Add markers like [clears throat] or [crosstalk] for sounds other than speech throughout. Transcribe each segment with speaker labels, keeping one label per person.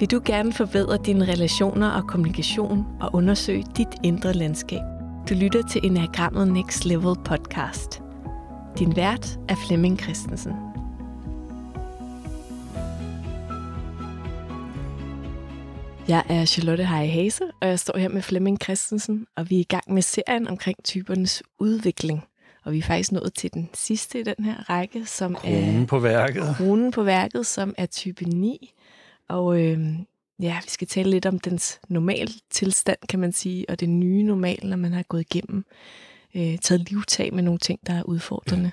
Speaker 1: Vil du gerne forbedre dine relationer og kommunikation og undersøge dit indre landskab? Du lytter til Enagrammet Next Level podcast. Din vært er Flemming Christensen. Jeg er Charlotte Heje Hase, og jeg står her med Flemming Christensen, og vi er i gang med serien omkring typernes udvikling. Og vi er faktisk nået til den sidste i den her række, som
Speaker 2: kronen
Speaker 1: er
Speaker 2: på værket.
Speaker 1: kronen på værket, som er type 9. Og øh, ja, vi skal tale lidt om dens normal tilstand, kan man sige, og det nye normal, når man har gået igennem, øh, taget livtag med nogle ting, der er udfordrende.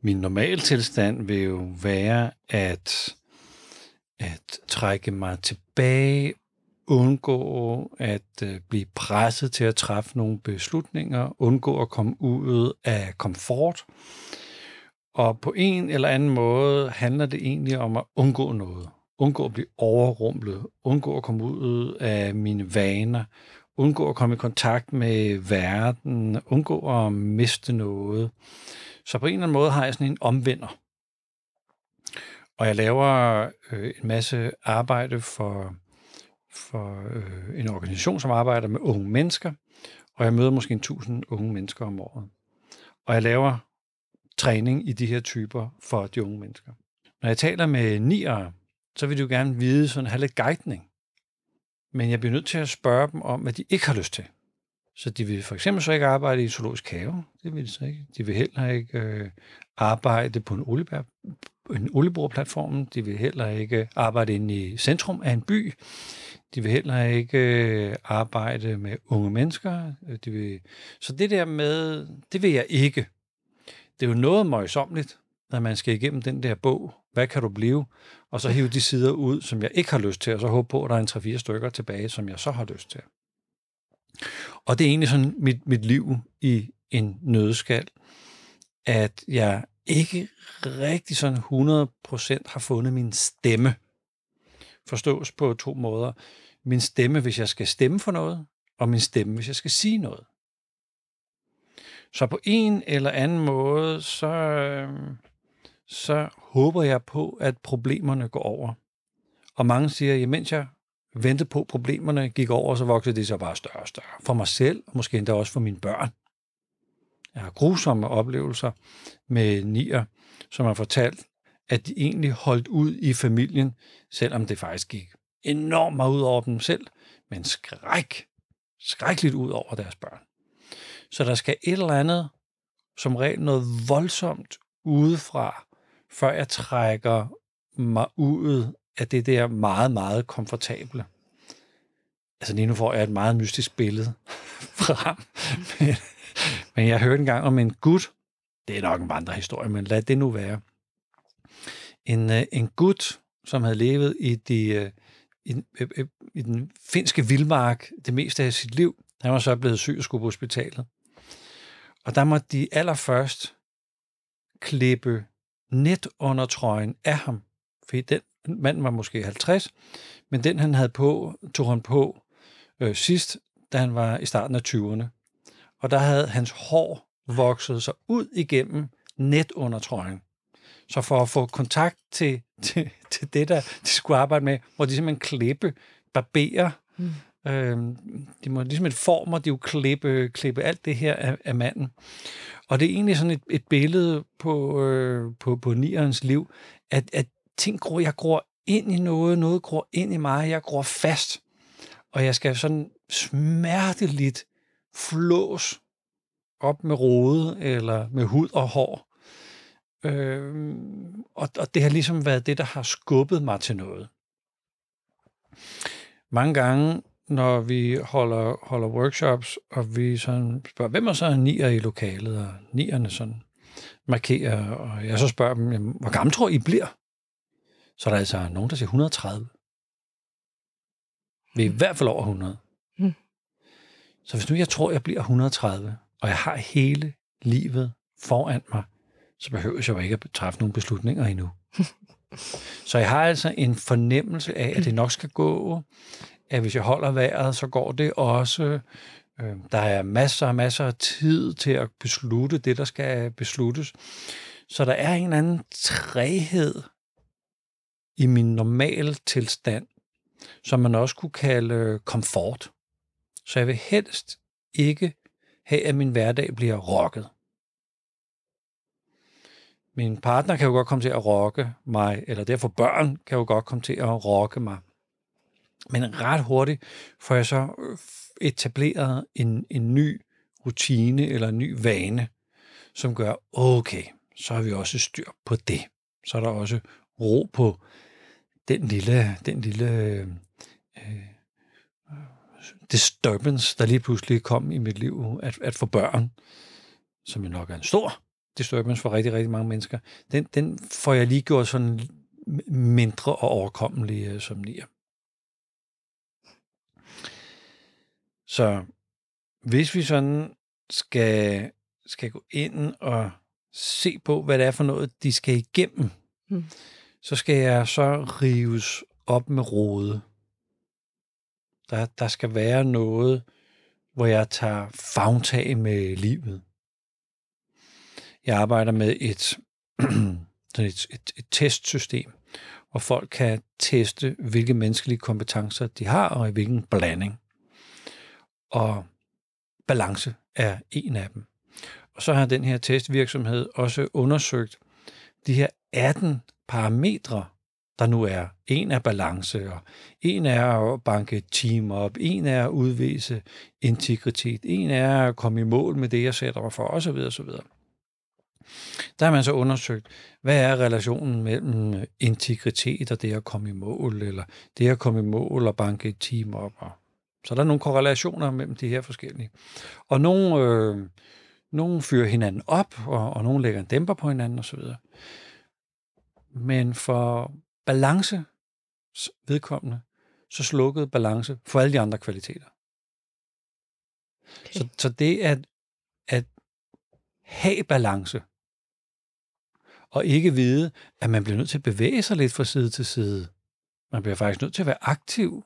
Speaker 2: Min normal tilstand vil jo være at, at trække mig tilbage, undgå at øh, blive presset til at træffe nogle beslutninger, undgå at komme ud af komfort. Og på en eller anden måde handler det egentlig om at undgå noget. Undgå at blive overrumplet, undgå at komme ud af mine vaner, undgå at komme i kontakt med verden, undgå at miste noget. Så på en eller anden måde har jeg sådan en omvender. Og jeg laver øh, en masse arbejde for, for øh, en organisation, som arbejder med unge mennesker, og jeg møder måske en tusind unge mennesker om året. Og jeg laver træning i de her typer for de unge mennesker. Når jeg taler med niere, så vil de jo gerne vide, sådan have lidt guidning. Men jeg bliver nødt til at spørge dem om, hvad de ikke har lyst til. Så de vil for eksempel så ikke arbejde i zoologisk have. Det vil de så ikke. De vil heller ikke øh, arbejde på en, oliebær, en olieboreplatform. De vil heller ikke arbejde inde i centrum af en by. De vil heller ikke øh, arbejde med unge mennesker. De vil... Så det der med, det vil jeg ikke. Det er jo noget møjsomligt, når man skal igennem den der bog. Hvad kan du blive? Og så hive de sider ud, som jeg ikke har lyst til, og så håbe på, at der er en 3-4 stykker tilbage, som jeg så har lyst til. Og det er egentlig sådan mit, mit liv i en nødskal, at jeg ikke rigtig sådan 100% har fundet min stemme. Forstås på to måder. Min stemme, hvis jeg skal stemme for noget, og min stemme, hvis jeg skal sige noget. Så på en eller anden måde, så, øhm, så håber jeg på, at problemerne går over. Og mange siger, at mens jeg ventede på, at problemerne gik over, så voksede de så bare større og større. For mig selv, og måske endda også for mine børn. Jeg har grusomme oplevelser med nier, som har fortalt, at de egentlig holdt ud i familien, selvom det faktisk gik enormt meget ud over dem selv, men skræk, skrækkeligt ud over deres børn. Så der skal et eller andet, som regel noget voldsomt udefra, før jeg trækker mig ud af det der meget, meget komfortable. Altså lige nu får jeg et meget mystisk billede [laughs] frem. Men, men jeg hørte engang om en gut, det er nok en vandrehistorie, men lad det nu være. En, øh, en gut, som havde levet i, de, øh, i, i, øh, i den finske vildmark det meste af sit liv. Han var så blevet syg og skulle på hospitalet. Og der måtte de allerførst klippe net under trøjen af ham, fordi den mand var måske 50, men den han havde på, tog han på øh, sidst, da han var i starten af 20'erne. Og der havde hans hår vokset sig ud igennem net under trøjen. Så for at få kontakt til, [laughs] til, til det, der de skulle arbejde med, hvor de simpelthen klippe, barbere, mm øh, de må ligesom et former, de jo klippe, klippe alt det her af, af manden. Og det er egentlig sådan et, et billede på, øh, på, på nierens liv, at, at ting gror, jeg gror ind i noget, noget gror ind i mig, jeg gror fast, og jeg skal sådan smerteligt flås op med rode eller med hud og hår. Øh, og, og det har ligesom været det, der har skubbet mig til noget. Mange gange, når vi holder, holder workshops, og vi sådan spørger, hvem er så nier i lokalet, og nierne sådan markerer, og jeg så spørger dem, jamen, hvor gammel tror I bliver? Så er der altså nogen, der siger 130. Vi er i hvert fald over 100. Mm. Så hvis nu jeg tror, jeg bliver 130, og jeg har hele livet foran mig, så behøver jeg jo ikke at træffe nogle beslutninger endnu. [laughs] så jeg har altså en fornemmelse af, at det nok skal gå, at hvis jeg holder vejret, så går det også. Øh, der er masser og masser af tid til at beslutte det, der skal besluttes. Så der er en eller anden træhed i min normale tilstand, som man også kunne kalde øh, komfort. Så jeg vil helst ikke have, at min hverdag bliver rocket. Min partner kan jo godt komme til at rokke mig, eller derfor børn kan jo godt komme til at rokke mig. Men ret hurtigt får jeg så øh, etableret en, en ny rutine eller en ny vane, som gør, okay, så har vi også styr på det. Så er der også ro på den lille, den lille øh, disturbance, der lige pludselig kom i mit liv, at, at få børn, som jo nok er en stor disturbance for rigtig, rigtig mange mennesker, den, den får jeg lige gjort sådan mindre og overkommelig øh, som nier. Så hvis vi sådan skal, skal gå ind og se på, hvad det er for noget, de skal igennem, mm. så skal jeg så rives op med rode. Der, der skal være noget, hvor jeg tager fagtag med livet. Jeg arbejder med et, [clears throat] et, et, et testsystem, hvor folk kan teste, hvilke menneskelige kompetencer de har, og i hvilken blanding. Og balance er en af dem. Og så har den her testvirksomhed også undersøgt de her 18 parametre, der nu er. En er balance, og en er at banke team op, en er at udvise integritet, en er at komme i mål med det, jeg sætter mig for, osv. osv. Der har man så undersøgt, hvad er relationen mellem integritet og det at komme i mål, eller det at komme i mål og banke et team op. Og så der er nogle korrelationer mellem de her forskellige. Og nogle, øh, nogle fyrer hinanden op, og, og nogle lægger en dæmper på hinanden osv. Men for balance vedkommende, så slukkede balance for alle de andre kvaliteter. Okay. Så, så det at, at have balance, og ikke vide, at man bliver nødt til at bevæge sig lidt fra side til side. Man bliver faktisk nødt til at være aktiv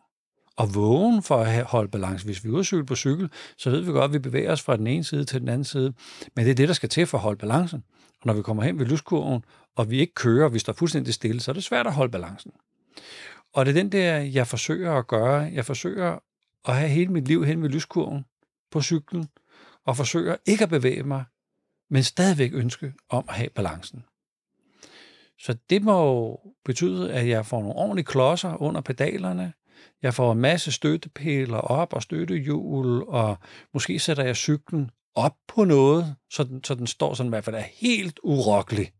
Speaker 2: og vågen for at holde balance. Hvis vi er ude på cykel, så ved vi godt, at vi bevæger os fra den ene side til den anden side. Men det er det, der skal til for at holde balancen. Og når vi kommer hen ved lyskurven, og vi ikke kører, og vi står fuldstændig stille, så er det svært at holde balancen. Og det er den der, jeg forsøger at gøre. Jeg forsøger at have hele mit liv hen ved lyskurven på cyklen, og forsøger ikke at bevæge mig, men stadigvæk ønske om at have balancen. Så det må betyde, at jeg får nogle ordentlige klodser under pedalerne, jeg får en masse støttepæler op og støttehjul, og måske sætter jeg cyklen op på noget, så den, så den står sådan i hvert fald er helt urokkelig.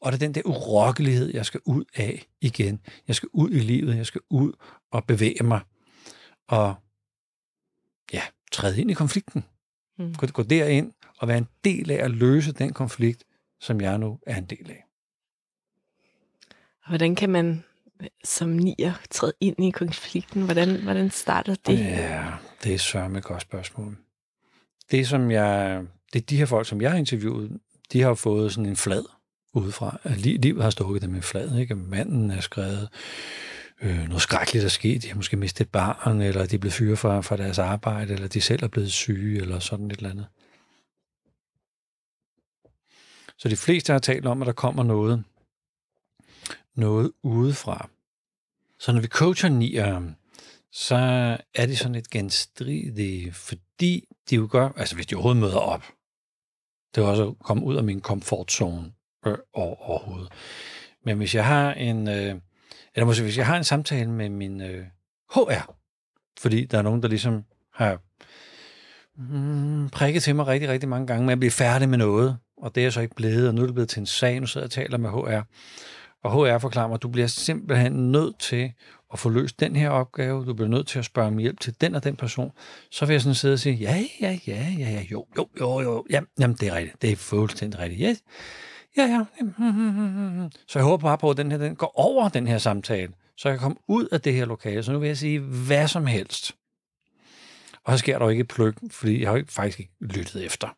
Speaker 2: Og det er den der urokkelighed, jeg skal ud af igen. Jeg skal ud i livet, jeg skal ud og bevæge mig. Og ja, træde ind i konflikten. Mm. Gå, gå derind og være en del af at løse den konflikt, som jeg nu er en del af.
Speaker 1: Hvordan kan man som nier træde ind i konflikten? Hvordan, hvordan starter det?
Speaker 2: Ja, det er sørme et godt spørgsmål. Det, som jeg, det er de her folk, som jeg har interviewet, de har fået sådan en flad udefra. Altså, livet har stukket dem en flad, ikke? Manden er skrevet, øh, noget skrækkeligt er sket, de har måske mistet barn, eller de er blevet fyret fra, fra deres arbejde, eller de selv er blevet syge, eller sådan et eller andet. Så de fleste har talt om, at der kommer noget, noget udefra. Så når vi coacher nier, så er det sådan et genstridigt, fordi de jo gør, altså hvis de overhovedet møder op, det er også at komme ud af min komfortzone øh, overhovedet. Men hvis jeg har en, øh, eller måske hvis jeg har en samtale med min øh, HR, fordi der er nogen, der ligesom har mm, prikket til mig rigtig, rigtig mange gange, men jeg bliver færdig med noget, og det er jeg så ikke blevet, og nu er det blevet til en sag, nu sidder jeg og taler med HR, og HR forklarer mig, at du bliver simpelthen nødt til at få løst den her opgave, du bliver nødt til at spørge om hjælp til den og den person, så vil jeg sådan sidde og sige, ja, ja, ja, ja, ja, jo, jo, jo, jo, ja, jamen det er rigtigt, det er fuldstændig rigtigt, yes. ja, ja, [laughs] så jeg håber bare på, at den her, den går over den her samtale, så jeg kan komme ud af det her lokale, så nu vil jeg sige hvad som helst. Og så sker der jo ikke pløk, fordi jeg har jo faktisk ikke lyttet efter.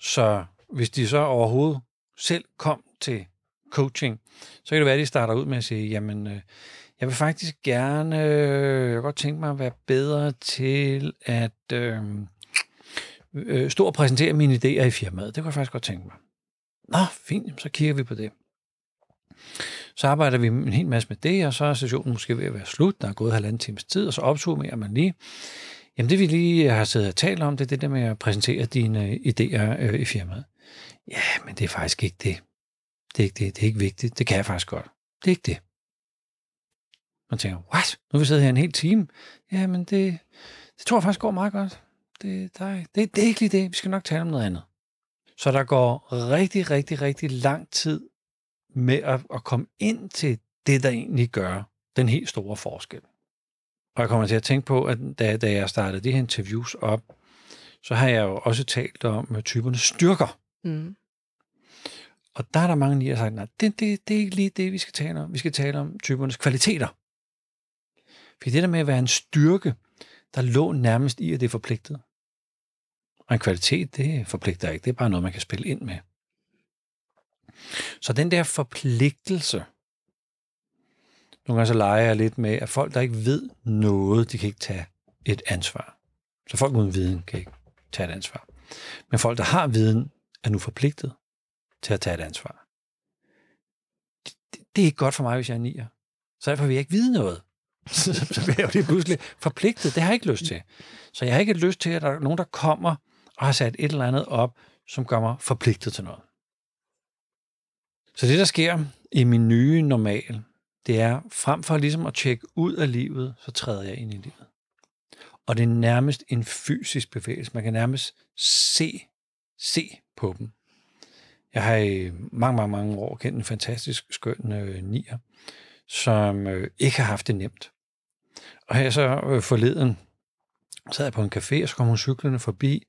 Speaker 2: Så hvis de så overhovedet selv kom til coaching, så kan det være, at de starter ud med at sige, jamen, øh, jeg vil faktisk gerne, øh, jeg kan godt tænke mig at være bedre til at øh, øh, stå og præsentere mine idéer i firmaet. Det kunne jeg faktisk godt tænke mig. Nå, fint, så kigger vi på det. Så arbejder vi en hel masse med det, og så er sessionen måske ved at være slut. Der er gået halvanden times tid, og så opsummerer man lige. Jamen det vi lige har siddet og talt om, det er det der med at præsentere dine øh, idéer øh, i firmaet. Ja, men det er faktisk ikke det. Det er ikke det. Det er ikke vigtigt. Det kan jeg faktisk godt. Det er ikke det. Man tænker, what? Nu har vi siddet her en hel time. Jamen, det, det tror jeg faktisk går meget godt. Det, der, det, det er ikke lige det. Vi skal nok tale om noget andet. Så der går rigtig, rigtig, rigtig lang tid med at, at komme ind til det, der egentlig gør den helt store forskel. Og jeg kommer til at tænke på, at da, da jeg startede de her interviews op, så har jeg jo også talt om typerne styrker. Mm. Og der er der mange, der har sagt, nej, det, det, det er ikke lige det, vi skal tale om. Vi skal tale om typernes kvaliteter. Fordi det der med at være en styrke, der lå nærmest i, at det er forpligtet. Og en kvalitet, det forpligter ikke. Det er bare noget, man kan spille ind med. Så den der forpligtelse, nogle gange så leger jeg lidt med, at folk, der ikke ved noget, de kan ikke tage et ansvar. Så folk uden viden kan ikke tage et ansvar. Men folk, der har viden, er nu forpligtet til at tage et ansvar. Det, det er ikke godt for mig, hvis jeg er nier. Så derfor vil jeg ikke vide noget. [laughs] så, bliver jeg jo lige pludselig forpligtet. Det har jeg ikke lyst til. Så jeg har ikke lyst til, at der er nogen, der kommer og har sat et eller andet op, som gør mig forpligtet til noget. Så det, der sker i min nye normal, det er, frem for ligesom at tjekke ud af livet, så træder jeg ind i livet. Og det er nærmest en fysisk bevægelse. Man kan nærmest se, se på dem. Jeg har i mange, mange, mange år kendt en fantastisk skøn øh, nier, som øh, ikke har haft det nemt. Og her så øh, forleden sad jeg på en café, og så kom hun cyklerne forbi,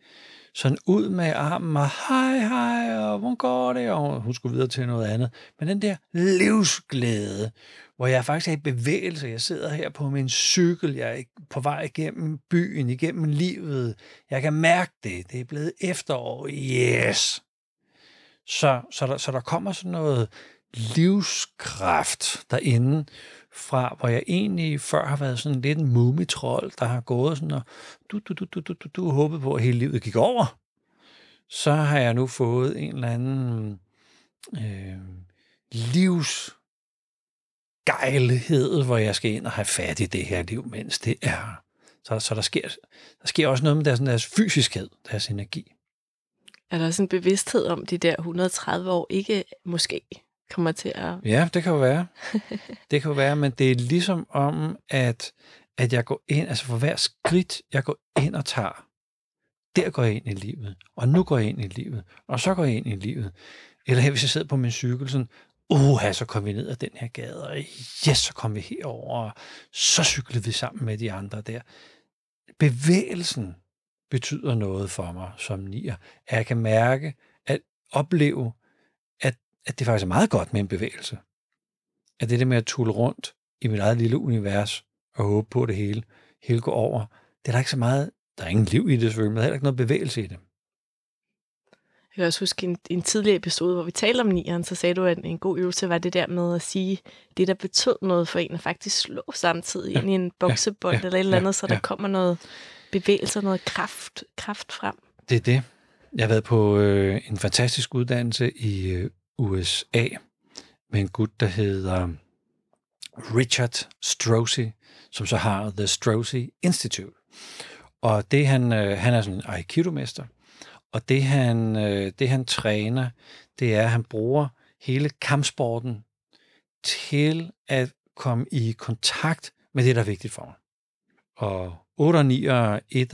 Speaker 2: sådan ud med armen og hej, hej, og hvor går det? Og hun skulle videre til noget andet. Men den der livsglæde, hvor jeg faktisk er i bevægelse. Jeg sidder her på min cykel, jeg er på vej igennem byen, igennem livet. Jeg kan mærke det. Det er blevet efterår. Yes! Så, så, der, så der kommer sådan noget livskraft derinde, fra hvor jeg egentlig før har været sådan lidt en mumitrol, der har gået sådan og du, du, du, du, du, du, du håbet på, at hele livet gik over. Så har jeg nu fået en eller anden øh, livs gejlighed, hvor jeg skal ind og have fat i det her liv, mens det er. Så, så der, sker, der sker også noget med deres, deres fysiskhed, deres energi.
Speaker 1: Er der sådan en bevidsthed om, de der 130 år ikke måske kommer til at...
Speaker 2: Ja, det kan jo være. Det kan jo være, men det er ligesom om, at, at jeg går ind, altså for hver skridt, jeg går ind og tager, der går jeg ind i livet, og nu går jeg ind i livet, og så går jeg ind i livet. Eller her, hvis jeg sidder på min cykel, sådan, uha, så kom vi ned ad den her gade, og yes, så kom vi herover, og så cyklede vi sammen med de andre der. Bevægelsen betyder noget for mig som nier, at jeg kan mærke, at opleve, at at det faktisk er meget godt med en bevægelse. At det der med at tulle rundt i mit eget lille univers og håbe på, at det hele, hele går over, det er der ikke så meget, der er ingen liv i det selvfølgelig, men der er heller ikke noget bevægelse i det.
Speaker 1: Jeg kan også huske en, en tidligere episode, hvor vi talte om nieren, så sagde du, at en god øvelse var det der med at sige, det der betød noget for en, at faktisk slå samtidig ja. ind i en boksebold ja. eller et eller andet, ja. så der ja. kommer noget bevægelse og noget kraft, kraft frem.
Speaker 2: Det er det. Jeg har været på øh, en fantastisk uddannelse i øh, USA med en gut, der hedder Richard Strozzi, som så har The Strozzi Institute. Og det han, øh, han er sådan en aikido-mester, og det han, øh, det han træner, det er, at han bruger hele kampsporten til at komme i kontakt med det, der er vigtigt for mig. Og 8 og 9 og 1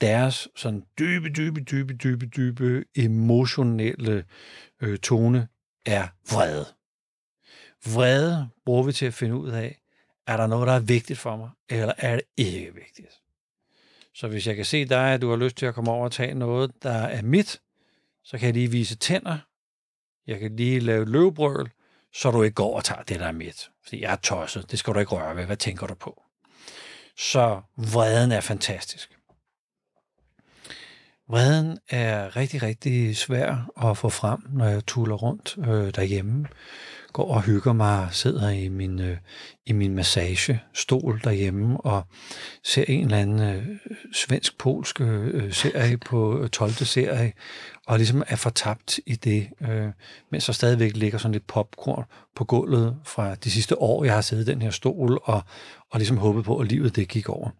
Speaker 2: deres sådan dybe, dybe, dybe, dybe, dybe emotionelle øh, tone er vrede. Vrede bruger vi til at finde ud af, er der noget, der er vigtigt for mig, eller er det ikke vigtigt? Så hvis jeg kan se dig, at du har lyst til at komme over og tage noget, der er mit, så kan jeg lige vise tænder, jeg kan lige lave løvbrøl, så du ikke går og tager det, der er mit. Fordi jeg er tosset, det skal du ikke røre ved. Hvad tænker du på? Så vreden er fantastisk. Vreden er rigtig, rigtig svær at få frem, når jeg tuller rundt øh, derhjemme. Går og hygger mig, sidder i min, øh, i min massagestol derhjemme og ser en eller anden øh, svensk-polsk øh, øh, serie på øh, 12. serie, og ligesom er fortabt i det, øh, mens der stadigvæk ligger sådan lidt popcorn på gulvet fra de sidste år, jeg har siddet i den her stol, og, og ligesom håbet på, at livet det gik over.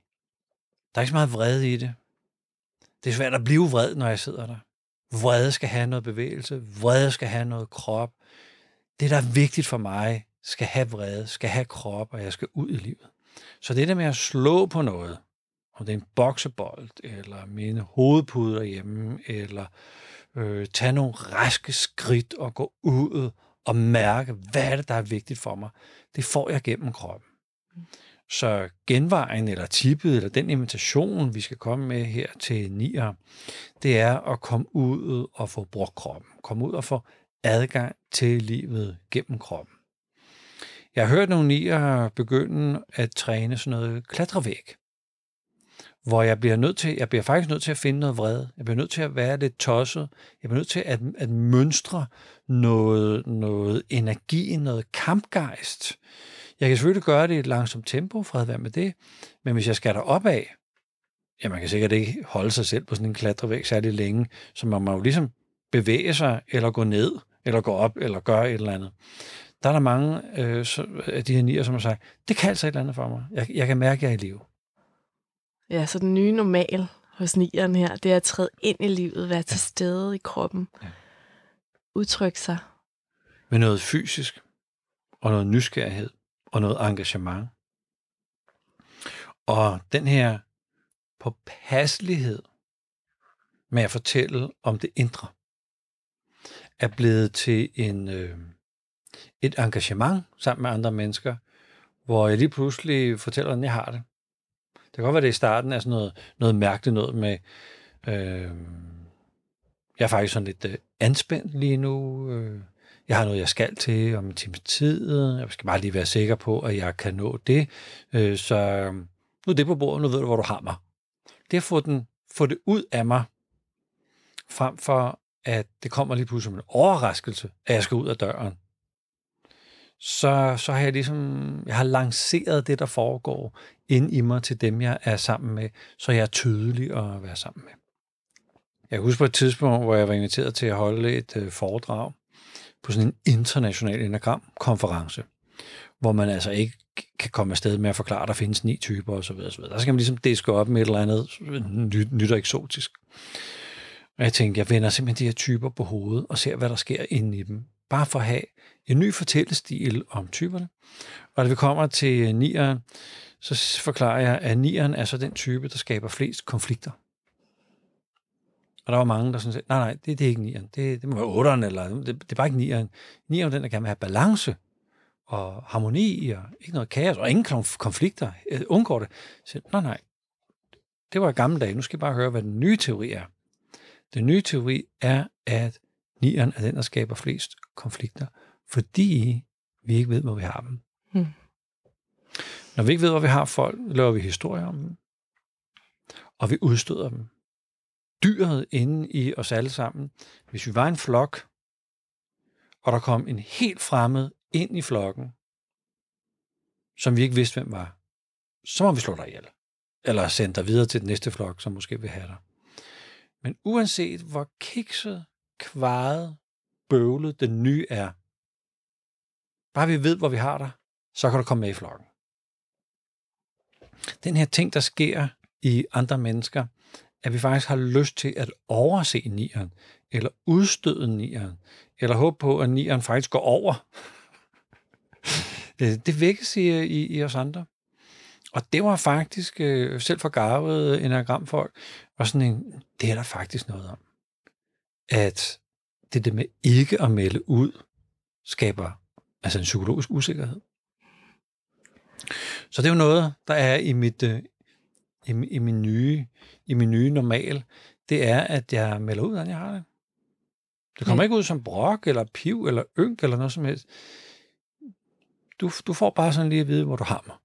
Speaker 2: Der er ikke så meget vrede i det. Det er svært at blive vred, når jeg sidder der. Vrede skal have noget bevægelse, vrede skal have noget krop. Det, der er vigtigt for mig, skal have vrede, skal have krop, og jeg skal ud i livet. Så det der med at slå på noget, om det er en boksebold, eller mine hovedpuder hjemme, eller øh, tage nogle raske skridt og gå ud og mærke, hvad er det, der er vigtigt for mig, det får jeg gennem kroppen. Så genvejen, eller tippet, eller den invitation, vi skal komme med her til nier, det er at komme ud og få brugt kroppen. Komme ud og få adgang til livet gennem kroppen. Jeg har hørt nogle nier begynde at træne sådan noget klatrevæg hvor jeg bliver nødt til, jeg bliver faktisk nødt til at finde noget vrede. Jeg bliver nødt til at være lidt tosset. Jeg bliver nødt til at, at mønstre noget, noget energi, noget kampgejst. Jeg kan selvfølgelig gøre det i et langsomt tempo, fred være med det, men hvis jeg skal derop af, ja, man kan sikkert ikke holde sig selv på sådan en klatrevæg særlig længe, så man må jo ligesom bevæge sig, eller gå ned, eller gå op, eller gøre et eller andet. Der er der mange øh, af de her nier, som har sagt, det kan altså et eller andet for mig. Jeg, jeg kan mærke, at jeg er i live.
Speaker 1: Ja, så den nye normal hos nieren her, det er at træde ind i livet, være til stede i kroppen, ja. udtrykke sig.
Speaker 2: Med noget fysisk, og noget nysgerrighed, og noget engagement. Og den her påpasselighed med at fortælle om det indre, er blevet til en, øh, et engagement sammen med andre mennesker, hvor jeg lige pludselig fortæller, hvordan jeg har det. Det kan godt være, det i starten er sådan noget, noget mærkeligt noget med, øh, jeg er faktisk sådan lidt øh, anspændt lige nu. Øh, jeg har noget, jeg skal til om en times tid. Jeg skal bare lige være sikker på, at jeg kan nå det. Øh, så nu er det på bordet, nu ved du, hvor du har mig. Det at få, den, få det ud af mig, frem for at det kommer lige pludselig som en overraskelse, at jeg skal ud af døren så, så har jeg ligesom, jeg har lanceret det, der foregår ind i mig til dem, jeg er sammen med, så jeg er tydelig at være sammen med. Jeg husker på et tidspunkt, hvor jeg var inviteret til at holde et øh, foredrag på sådan en international enagram-konference, hvor man altså ikke kan komme afsted med at forklare, at der findes ni typer osv. osv. Der skal man ligesom diske op med et eller andet nyt, nyt og eksotisk. Og jeg tænkte, jeg vender simpelthen de her typer på hovedet og ser, hvad der sker inde i dem. Bare for at have en ny fortællestil om typerne. Og da vi kommer til nieren, så forklarer jeg, at nieren er så den type, der skaber flest konflikter. Og der var mange, der sådan sagde, nej, nej, det, det er ikke nieren. Det, det må være otteren, eller det, det er bare ikke nieren. Nieren er den, der gerne vil have balance og harmoni, og ikke noget kaos, og ingen konflikter. Jeg undgår det. Så, nej, nej, det var i gamle dage. Nu skal jeg bare høre, hvad den nye teori er. Den nye teori er, at nieren er den, der skaber flest konflikter fordi vi ikke ved, hvor vi har dem. Hmm. Når vi ikke ved, hvor vi har folk, laver vi historier om dem, og vi udstøder dem. Dyret inde i os alle sammen, hvis vi var en flok, og der kom en helt fremmed ind i flokken, som vi ikke vidste, hvem var, så må vi slå dig ihjel. Eller sende dig videre til den næste flok, som måske vil have dig. Men uanset hvor kikset, kvaret, bøvlet den nye er, Bare vi ved, hvor vi har dig, så kan du komme med i flokken. Den her ting, der sker i andre mennesker, at vi faktisk har lyst til at overse nieren, eller udstøde nieren, eller håbe på, at nieren faktisk går over. Øh, det vækkes i, i, i os andre. Og det var faktisk, øh, selv for garvede enagramfolk, var sådan en, det er der faktisk noget om. At det det med ikke at melde ud, skaber Altså en psykologisk usikkerhed. Så det er jo noget, der er i mit, øh, i, i, min nye, i min nye normal. Det er, at jeg melder ud, hvordan jeg har det. Det kommer ja. ikke ud som brok, eller piv, eller ynk, eller noget som helst. Du, du får bare sådan lige at vide, hvor du har mig.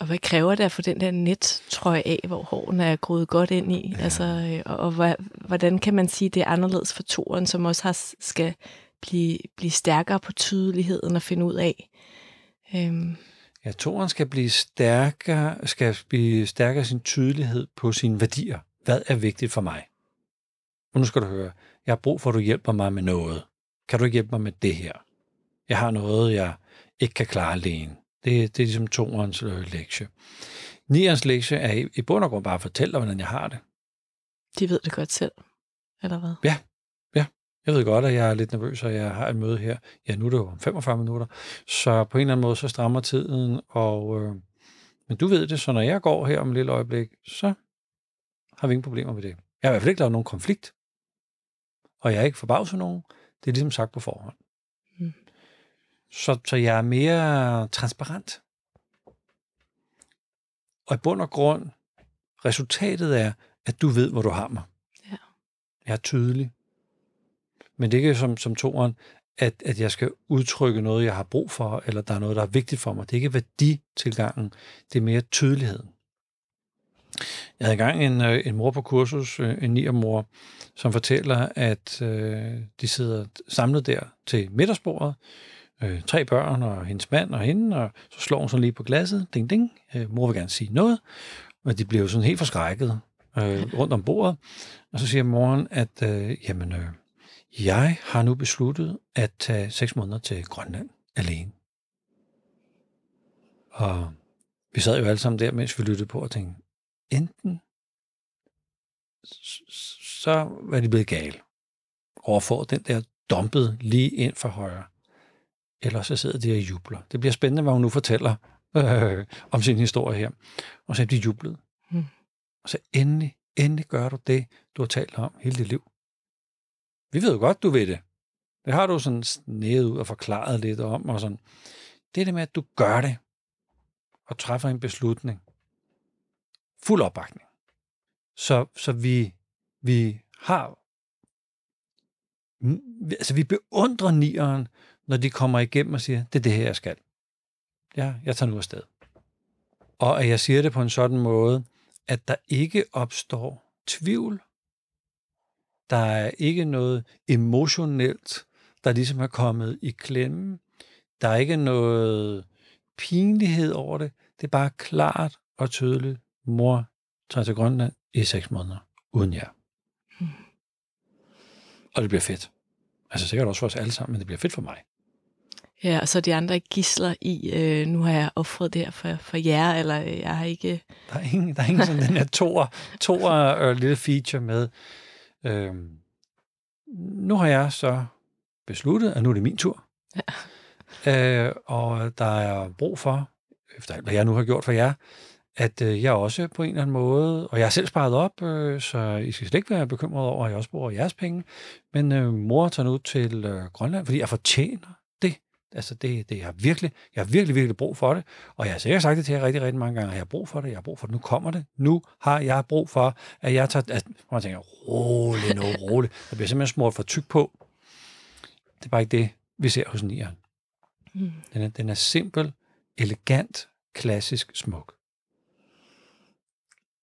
Speaker 1: Og hvad kræver det at få den der net trøje af, hvor hårene er groet godt ind i? Ja. Altså, øh, og, og hvordan kan man sige, det er anderledes for toren, som også har, skal blive, blive stærkere på tydeligheden og finde ud af. Øhm.
Speaker 2: Ja, toren skal blive stærkere, skal blive stærkere sin tydelighed på sine værdier. Hvad er vigtigt for mig? Og nu skal du høre, jeg har brug for, at du hjælper mig med noget. Kan du ikke hjælpe mig med det her? Jeg har noget, jeg ikke kan klare alene. Det, det er ligesom toerens øh, lektie. Nierens lektie er i, i bund og grund bare at fortælle dig, hvordan jeg har det.
Speaker 1: De ved det godt selv, eller hvad?
Speaker 2: Ja, ja. Jeg ved godt, at jeg er lidt nervøs, og jeg har et møde her. Ja, nu er det jo om 45 minutter. Så på en eller anden måde, så strammer tiden. Og, øh, men du ved det, så når jeg går her om et lille øjeblik, så har vi ingen problemer med det. Jeg har i hvert fald ikke lavet nogen konflikt. Og jeg er ikke forbavset nogen. Det er ligesom sagt på forhånd. Så, så jeg er mere transparent. Og i bund og grund, resultatet er, at du ved, hvor du har mig.
Speaker 1: Ja.
Speaker 2: Jeg er tydelig. Men det er ikke som, som toren, at, at jeg skal udtrykke noget, jeg har brug for, eller der er noget, der er vigtigt for mig. Det er ikke værditilgangen, det er mere tydeligheden. Jeg havde engang en, øh, en mor på kursus, øh, en mor, som fortæller, at øh, de sidder samlet der til middagsbordet, øh, tre børn og hendes mand og hende, og så slår hun sådan lige på glasset, ding ding, øh, mor vil gerne sige noget, og de bliver jo sådan helt forskrækket øh, rundt om bordet, og så siger moren, at øh, jamen, øh, jeg har nu besluttet at tage seks måneder til Grønland alene. Og vi sad jo alle sammen der, mens vi lyttede på og tænkte, enten så var de blevet gale. Over for den der dumpet lige ind for højre. Eller så sidder de og jubler. Det bliver spændende, hvad hun nu fortæller øh, om sin historie her. Og så er de jublet. Mm. Og så endelig, endelig gør du det, du har talt om hele dit liv. Vi ved jo godt, du ved det. Det har du sådan snedet ud og forklaret lidt om. Og sådan. Det er det med, at du gør det og træffer en beslutning. Fuld opbakning. Så, så vi, vi har altså vi beundrer nieren, når de kommer igennem og siger, det er det her, jeg skal. Ja, jeg tager nu afsted. Og at jeg siger det på en sådan måde, at der ikke opstår tvivl. Der er ikke noget emotionelt, der ligesom er kommet i klemme. Der er ikke noget pinlighed over det. Det er bare klart og tydeligt. Mor tager til Grønland i seks måneder, uden jer. Mm. Og det bliver fedt. Altså sikkert også for os alle sammen, men det bliver fedt for mig.
Speaker 1: Ja, og så de andre gisler i, øh, nu har jeg offret det her for, for jer, eller øh, jeg har ikke...
Speaker 2: Der er ingen, der er ingen sådan den her tor, tor øh, lille feature med. Øh, nu har jeg så besluttet, at nu er det min tur. Ja. Øh, og der er brug for, efter alt hvad jeg nu har gjort for jer, at øh, jeg også på en eller anden måde, og jeg har selv sparet op, øh, så I skal slet ikke være bekymret over, at jeg også bruger jeres penge, men øh, mor tager nu til øh, Grønland, fordi jeg fortjener. Altså det, det jeg har virkelig, jeg har virkelig, virkelig brug for det, og jeg har sikkert sagt det til jer rigtig, rigtig mange gange, at jeg har brug for det, jeg har brug for det, nu kommer det, nu har jeg brug for, at jeg tager, at man tænker, rolig nu, [laughs] rolig, der bliver simpelthen smurt for tyk på. Det er bare ikke det, vi ser hos nieren. Mm. Den, er, den er simpel, elegant, klassisk smuk.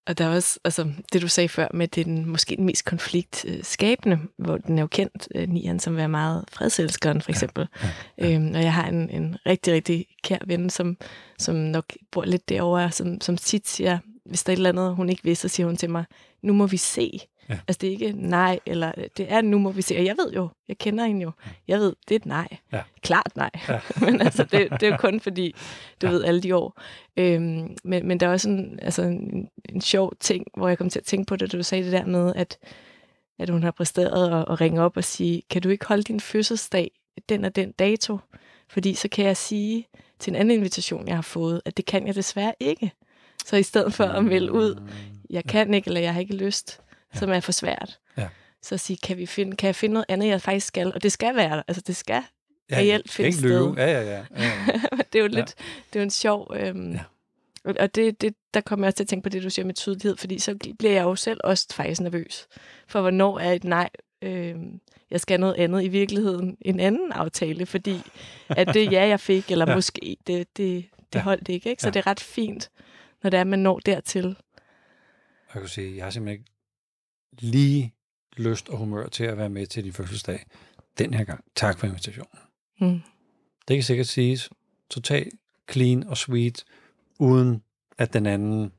Speaker 1: Og der er også, altså det du sagde før med, det den måske den mest konfliktskabende, hvor den er jo kendt, øh, Nian, som er meget fredselskeren for eksempel. Ja, ja, ja. Øhm, og jeg har en, en rigtig, rigtig kær ven, som, som nok bor lidt derovre, som, som tit siger, hvis der er et eller andet, hun ikke vil, så siger hun til mig, nu må vi se. Ja. Altså det er ikke nej, eller det er nu må vi se. Og jeg ved jo, jeg kender hende jo. Jeg ved, det er et nej. Ja. Klart nej. Ja. [laughs] men altså det, det er jo kun fordi, du ja. ved alle de år. Øhm, men, men der er også en, altså en, en sjov ting, hvor jeg kom til at tænke på det, da du sagde det der med, at, at hun har præsteret at, at ringe op og sige, kan du ikke holde din fødselsdag den og den dato? Fordi så kan jeg sige til en anden invitation, jeg har fået, at det kan jeg desværre ikke. Så i stedet for at melde ud, jeg kan ikke, eller jeg har ikke lyst, ja. som er for svært. Ja. Så at sige, kan, vi finde, kan jeg finde noget andet, jeg faktisk skal? Og det skal være Altså, det skal ja, reelt finde sted.
Speaker 2: Ja, ja, ja. ja, ja. [laughs]
Speaker 1: det er jo lidt, ja. det er jo en sjov... Øhm, ja. Og det, det, der kommer jeg også til at tænke på det, du siger med tydelighed, fordi så bliver jeg jo selv også faktisk nervøs for, hvornår er et nej, øh, jeg skal noget andet i virkeligheden, en anden aftale, fordi at det ja, jeg fik, eller [laughs] ja. måske, det, det, det ja. holdt ikke, ikke? Så ja. det er ret fint, når det er, man når dertil.
Speaker 2: Jeg kan sige, jeg har simpelthen ikke lige lyst og humør til at være med til din fødselsdag den her gang. Tak for invitationen. Mm. Det kan sikkert siges totalt clean og sweet, uden at den anden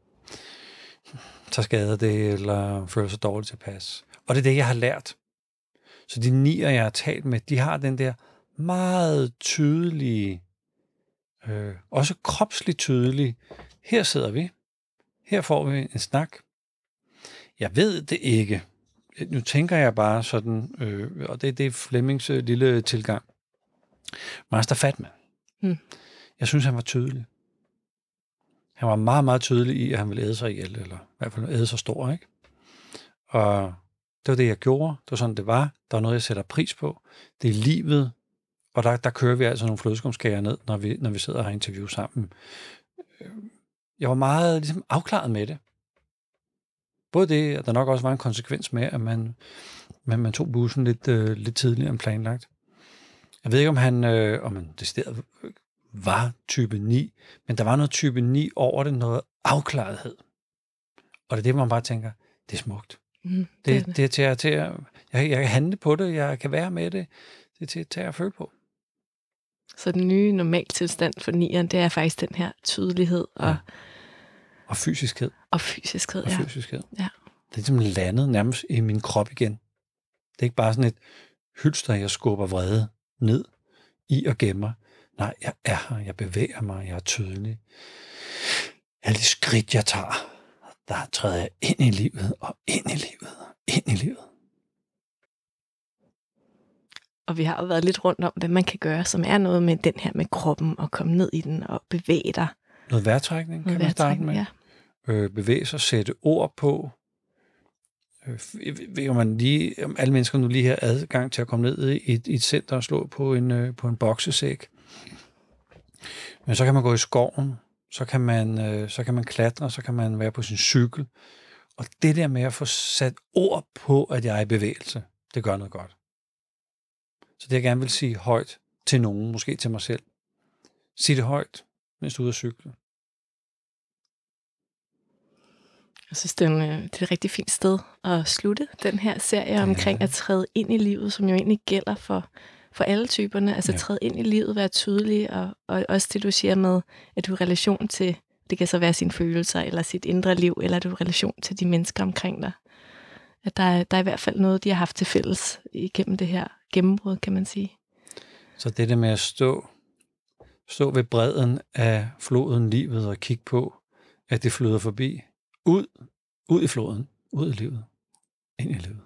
Speaker 2: tager skade af det, eller føler sig dårligt til pas. Og det er det, jeg har lært. Så de nier, jeg har talt med, de har den der meget tydelige, øh, også kropsligt tydelige, her sidder vi, her får vi en snak. Jeg ved det ikke. Nu tænker jeg bare sådan, øh, og det, det er Flemmings øh, lille tilgang. Master Fatman.
Speaker 1: Mm.
Speaker 2: Jeg synes, han var tydelig. Han var meget, meget tydelig i, at han ville æde sig ihjel, eller i hvert fald æde sig stor, ikke? Og det var det, jeg gjorde. Det var sådan, det var. Der var noget, jeg sætter pris på. Det er livet. Og der, der kører vi altså nogle flødeskumskager ned, når vi, når vi sidder og har interview sammen. Jeg var meget ligesom, afklaret med det. Både det, at der nok også var en konsekvens med, at man, man, man tog bussen lidt, øh, lidt tidligere end planlagt. Jeg ved ikke, om han, øh, om han decideret var type 9, men der var noget type 9 over det, noget afklarethed. Og det er det, man bare tænker, det er smukt.
Speaker 1: Mm,
Speaker 2: Det, det, det er til, at, til at, jeg, jeg kan handle på det, jeg kan være med det, det er til at tage og føle på.
Speaker 1: Så den nye normaltilstand for nieren, det er faktisk den her tydelighed og,
Speaker 2: Ja. Og fysiskhed.
Speaker 1: og fysiskhed.
Speaker 2: Og
Speaker 1: Ja.
Speaker 2: fysiskhed.
Speaker 1: Ja.
Speaker 2: Det er ligesom landet nærmest i min krop igen. Det er ikke bare sådan et hylster, jeg skubber vrede ned i og gemmer. Nej, jeg er her, jeg bevæger mig, jeg er tydelig. Alle de skridt, jeg tager, der træder jeg ind i livet, og ind i livet, og ind i livet.
Speaker 1: Og vi har jo været lidt rundt om, hvad man kan gøre, som er noget med den her med kroppen, og komme ned i den og bevæge dig.
Speaker 2: Noget vejrtrækning kan
Speaker 1: Noget
Speaker 2: man starte med.
Speaker 1: vejrtrækning, ja.
Speaker 2: øh, bevæge sig, sætte ord på. Øh, ved man lige, om alle mennesker nu lige har adgang til at komme ned i et, i et center og slå på en, øh, på en boksesæk. Men så kan man gå i skoven, så kan man, øh, så kan man klatre, så kan man være på sin cykel. Og det der med at få sat ord på, at jeg er i bevægelse, det gør noget godt. Så det jeg gerne vil sige højt til nogen, måske til mig selv. Sig det højt, mens du er ude at cykle.
Speaker 1: Jeg synes, det er, en, øh, det er et rigtig fint sted at slutte den her serie omkring at træde ind i livet, som jo egentlig gælder for, for alle typerne. Altså
Speaker 2: Ja.
Speaker 1: træde ind i livet, være tydelig, og, og også det, du siger med, at du er relation til, det kan så være sine følelser, eller sit indre liv, eller du er relation til de mennesker omkring dig. At der, er, der er i hvert fald noget, de har haft til fælles igennem det her gennembrud, kan man sige.
Speaker 2: Så det der med at stå, stå ved bredden af floden livet og kigge på, at det flyder forbi. Ud, ud i floden, ud i livet, ind i livet.